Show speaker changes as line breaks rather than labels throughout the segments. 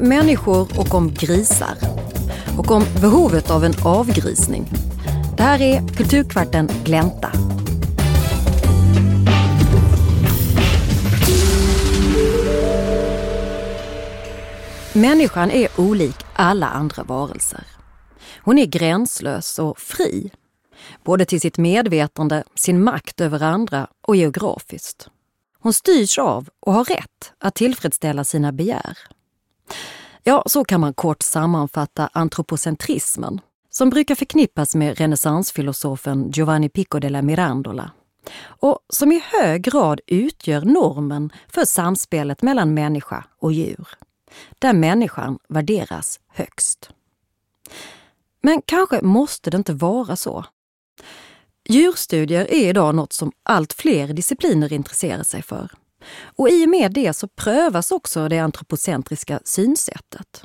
människor och om grisar. Och om behovet av en avgrisning. Det här är Kulturkvarten Glänta. Människan är olik alla andra varelser. Hon är gränslös och fri. Både till sitt medvetande, sin makt över andra och geografiskt. Hon styrs av och har rätt att tillfredsställa sina begär. Ja, så kan man kort sammanfatta antropocentrismen som brukar förknippas med renässansfilosofen Giovanni Pico della Mirandola och som i hög grad utgör normen för samspelet mellan människa och djur, där människan värderas högst. Men kanske måste det inte vara så. Djurstudier är idag något som allt fler discipliner intresserar sig för. Och i och med det så prövas också det antropocentriska synsättet.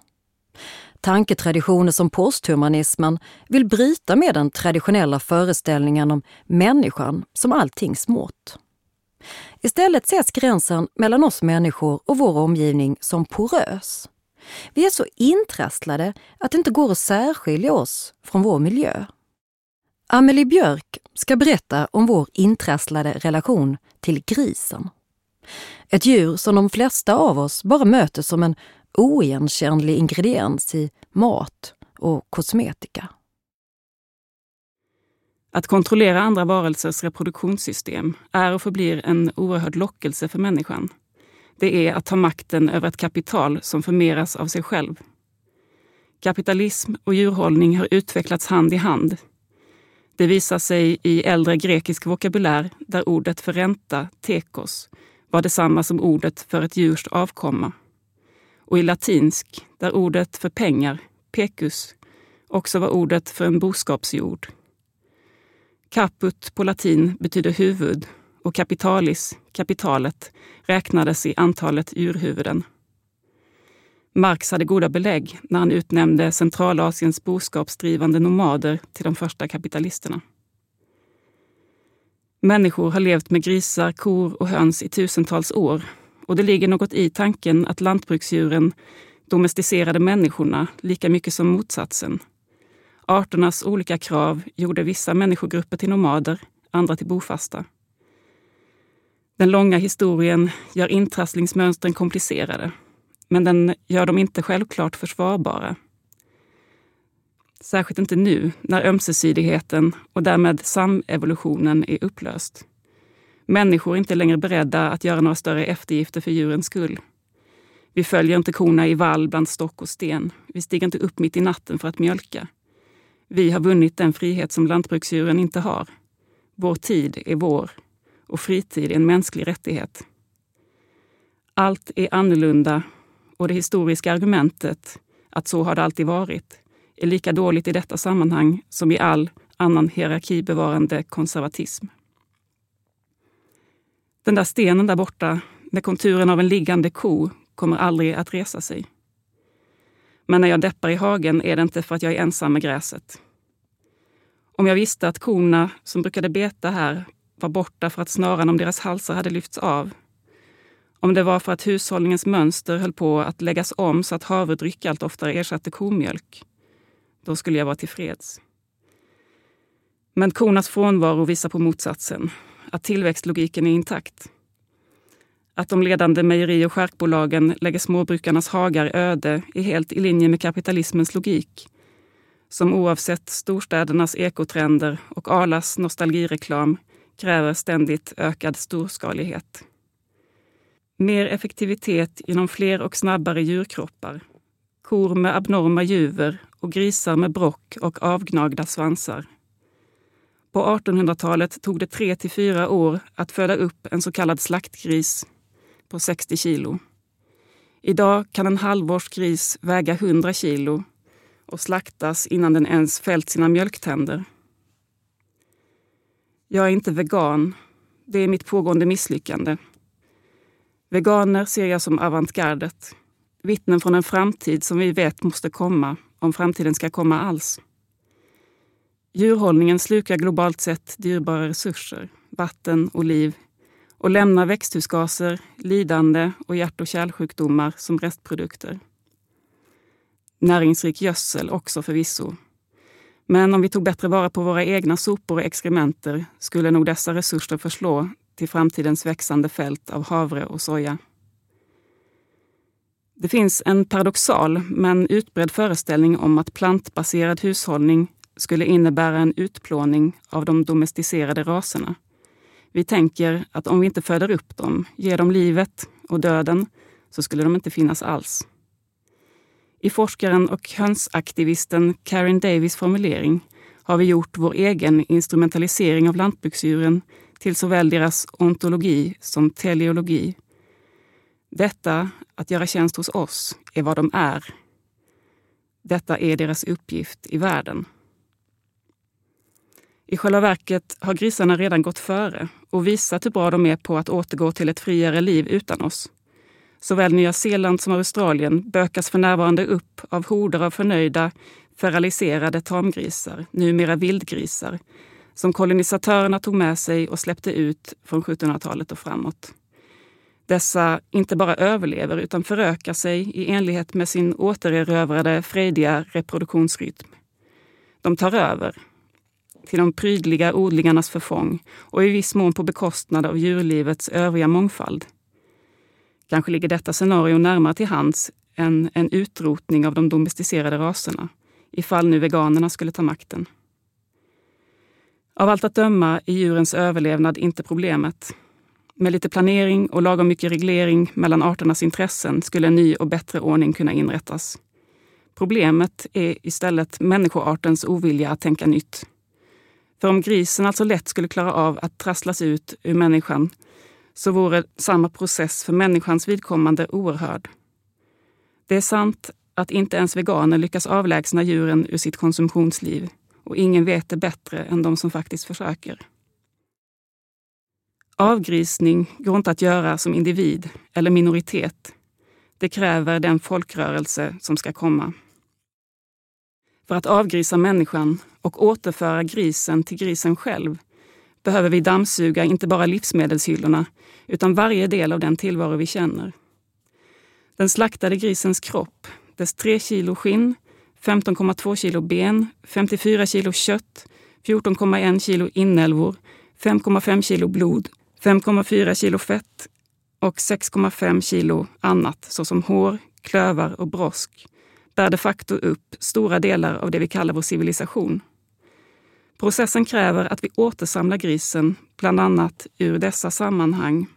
Tanketraditioner som posthumanismen vill bryta med den traditionella föreställningen om människan som alltings mått. Istället ses gränsen mellan oss människor och vår omgivning som porös. Vi är så intrasslade att det inte går att särskilja oss från vår miljö. Amelie Björk ska berätta om vår intrasslade relation till grisen. Ett djur som de flesta av oss bara möter som en oigenkännlig ingrediens i mat och kosmetika.
Att kontrollera andra varelsers reproduktionssystem är och förblir en oerhörd lockelse för människan. Det är att ta makten över ett kapital som förmeras av sig själv. Kapitalism och djurhållning har utvecklats hand i hand. Det visar sig i äldre grekisk vokabulär där ordet för ränta, tekos, var detsamma som ordet för ett djurs avkomma. Och i latinsk, där ordet för pengar, pecus, också var ordet för en boskapsjord. Caput på latin betyder huvud och capitalis, kapitalet, räknades i antalet djurhuvuden. Marx hade goda belägg när han utnämnde Centralasiens boskapsdrivande nomader till de första kapitalisterna. Människor har levt med grisar, kor och höns i tusentals år och det ligger något i tanken att lantbruksdjuren domesticerade människorna lika mycket som motsatsen. Arternas olika krav gjorde vissa människogrupper till nomader, andra till bofasta. Den långa historien gör intrasslingsmönstren komplicerade, men den gör dem inte självklart försvarbara. Särskilt inte nu när ömsesidigheten och därmed samevolutionen är upplöst. Människor är inte längre beredda att göra några större eftergifter för djurens skull. Vi följer inte korna i vall bland stock och sten. Vi stiger inte upp mitt i natten för att mjölka. Vi har vunnit den frihet som lantbruksdjuren inte har. Vår tid är vår och fritid är en mänsklig rättighet. Allt är annorlunda och det historiska argumentet att så har det alltid varit är lika dåligt i detta sammanhang som i all annan hierarkibevarande konservatism. Den där stenen där borta med konturen av en liggande ko kommer aldrig att resa sig. Men när jag deppar i hagen är det inte för att jag är ensam med gräset. Om jag visste att korna som brukade beta här var borta för att snaran om deras halsar hade lyfts av. Om det var för att hushållningens mönster höll på att läggas om så att havredryck allt oftare ersatte komjölk. Då skulle jag vara tillfreds. Men kornas frånvaro visar på motsatsen, att tillväxtlogiken är intakt. Att de ledande mejeri och skärkbolagen lägger småbrukarnas hagar öde är helt i linje med kapitalismens logik som oavsett storstädernas ekotrender och Arlas nostalgireklam kräver ständigt ökad storskalighet. Mer effektivitet genom fler och snabbare djurkroppar. Kor med abnorma juver och grisar med brock och avgnagda svansar. På 1800-talet tog det tre till fyra år att föda upp en så kallad slaktgris på 60 kilo. Idag kan en halvårsgris väga 100 kilo och slaktas innan den ens fällt sina mjölktänder. Jag är inte vegan. Det är mitt pågående misslyckande. Veganer ser jag som avantgardet. Vittnen från en framtid som vi vet måste komma, om framtiden ska komma alls. Djurhållningen slukar globalt sett dyrbara resurser, vatten och liv och lämnar växthusgaser, lidande och hjärt och kärlsjukdomar som restprodukter. Näringsrik gödsel också förvisso. Men om vi tog bättre vara på våra egna sopor och exkrementer skulle nog dessa resurser förslå till framtidens växande fält av havre och soja. Det finns en paradoxal men utbredd föreställning om att plantbaserad hushållning skulle innebära en utplåning av de domesticerade raserna. Vi tänker att om vi inte föder upp dem, ger dem livet och döden, så skulle de inte finnas alls. I forskaren och hönsaktivisten Karen Davis formulering har vi gjort vår egen instrumentalisering av lantbruksdjuren till såväl deras ontologi som teleologi. Detta, att göra tjänst hos oss, är vad de är. Detta är deras uppgift i världen. I själva verket har grisarna redan gått före och visat hur bra de är på att återgå till ett friare liv utan oss. Såväl Nya Zeeland som Australien bökas för närvarande upp av horder av förnöjda, feraliserade tamgrisar, numera vildgrisar, som kolonisatörerna tog med sig och släppte ut från 1700-talet och framåt. Dessa inte bara överlever utan förökar sig i enlighet med sin återerövrade frejdiga reproduktionsrytm. De tar över, till de prydliga odlingarnas förfång och i viss mån på bekostnad av djurlivets övriga mångfald. Kanske ligger detta scenario närmare till hands än en utrotning av de domesticerade raserna, ifall nu veganerna skulle ta makten. Av allt att döma är djurens överlevnad inte problemet. Med lite planering och lagom mycket reglering mellan arternas intressen skulle en ny och bättre ordning kunna inrättas. Problemet är istället människoartens ovilja att tänka nytt. För om grisen alltså lätt skulle klara av att trasslas ut ur människan så vore samma process för människans vidkommande oerhörd. Det är sant att inte ens veganer lyckas avlägsna djuren ur sitt konsumtionsliv och ingen vet det bättre än de som faktiskt försöker. Avgrisning går inte att göra som individ eller minoritet. Det kräver den folkrörelse som ska komma. För att avgrisa människan och återföra grisen till grisen själv behöver vi dammsuga inte bara livsmedelshyllorna utan varje del av den tillvaro vi känner. Den slaktade grisens kropp, dess 3 kilo skinn, 15,2 kilo ben, 54 kilo kött, 14,1 kilo inälvor, 5,5 kilo blod, 5,4 kilo fett och 6,5 kilo annat såsom hår, klövar och brosk bär de facto upp stora delar av det vi kallar vår civilisation. Processen kräver att vi återsamlar grisen, bland annat ur dessa sammanhang.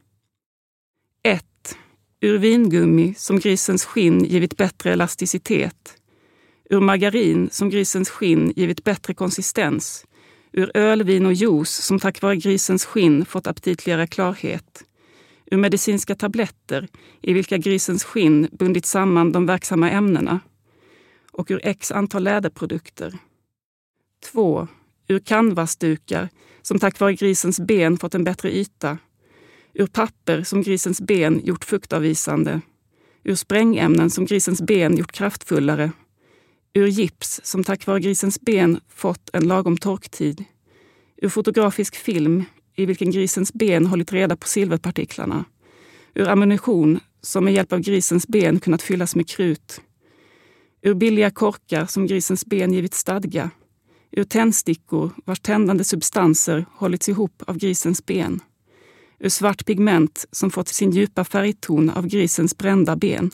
1. Ur vingummi som grisens skinn givit bättre elasticitet. Ur margarin som grisens skinn givit bättre konsistens. Ur öl, vin och juice som tack vare grisens skinn fått aptitligare klarhet. Ur medicinska tabletter i vilka grisens skinn bundit samman de verksamma ämnena. Och ur x antal läderprodukter. 2 ur canvasdukar som tack vare grisens ben fått en bättre yta, ur papper som grisens ben gjort fuktavvisande, ur sprängämnen som grisens ben gjort kraftfullare, ur gips som tack vare grisens ben fått en lagom torktid, ur fotografisk film i vilken grisens ben hållit reda på silverpartiklarna, ur ammunition som med hjälp av grisens ben kunnat fyllas med krut, ur billiga korkar som grisens ben givit stadga, ur tändstickor vars tändande substanser hållits ihop av grisens ben. Ur svart pigment som fått sin djupa färgton av grisens brända ben.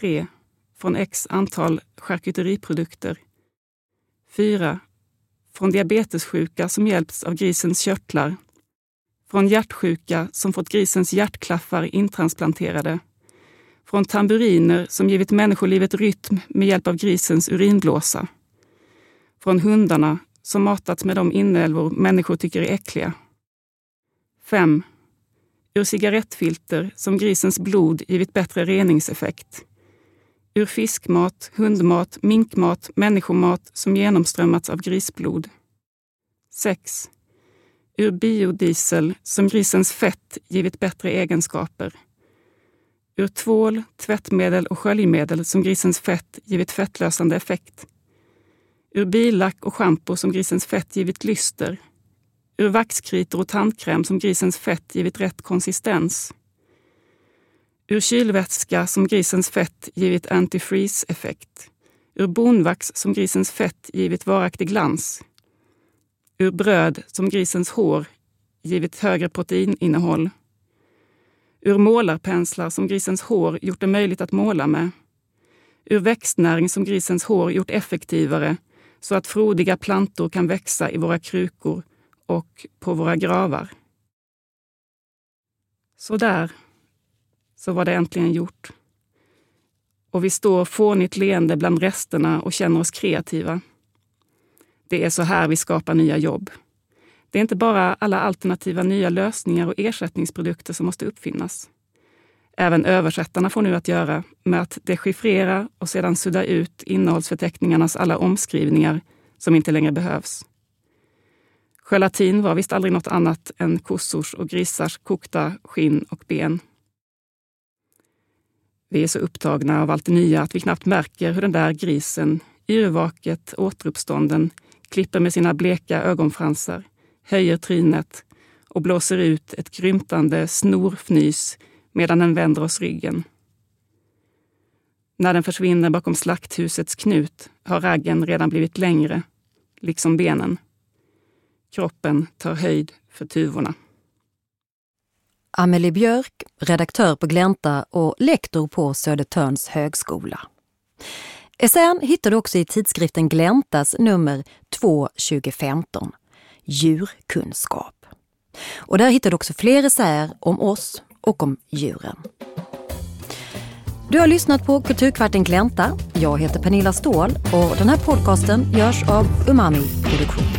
3. Från x antal charkuteriprodukter. 4. Från diabetessjuka som hjälpts av grisens körtlar. Från hjärtsjuka som fått grisens hjärtklaffar intransplanterade. Från tamburiner som givit människolivet rytm med hjälp av grisens urinblåsa från hundarna som matats med de inälvor människor tycker är äckliga. 5. Ur cigarettfilter som grisens blod givit bättre reningseffekt. Ur fiskmat, hundmat, minkmat, människomat som genomströmmats av grisblod. 6. Ur biodiesel som grisens fett givit bättre egenskaper. Ur tvål, tvättmedel och sköljmedel som grisens fett givit fettlösande effekt. Ur billack och schampo som grisens fett givit lyster. Ur vaxkritor och tandkräm som grisens fett givit rätt konsistens. Ur kylvätska som grisens fett givit antifreeze-effekt. Ur bonvax som grisens fett givit varaktig glans. Ur bröd som grisens hår givit högre proteininnehåll. Ur målarpenslar som grisens hår gjort det möjligt att måla med. Ur växtnäring som grisens hår gjort effektivare så att frodiga plantor kan växa i våra krukor och på våra gravar. Så där, så var det äntligen gjort. Och vi står fånigt leende bland resterna och känner oss kreativa. Det är så här vi skapar nya jobb. Det är inte bara alla alternativa nya lösningar och ersättningsprodukter som måste uppfinnas. Även översättarna får nu att göra med att dechiffrera och sedan sudda ut innehållsförteckningarnas alla omskrivningar som inte längre behövs. Gelatin var visst aldrig något annat än kossors och grisars kokta skinn och ben. Vi är så upptagna av allt det nya att vi knappt märker hur den där grisen, yrvaket återuppstånden, klipper med sina bleka ögonfransar, höjer trynet och blåser ut ett grymtande snorfnys medan den vänder oss ryggen. När den försvinner bakom slakthusets knut har raggen redan blivit längre, liksom benen. Kroppen tar höjd för tuvorna.
Amelie Björk, redaktör på Glänta och lektor på Södertörns högskola. Essän hittar du också i tidskriften Gläntas nummer 2 2015, Djurkunskap. Och där hittar du också fler essäer om oss och om djuren. Du har lyssnat på Kulturkvarten Glänta. Jag heter Pernilla Ståhl och den här podcasten görs av Umami Produktion.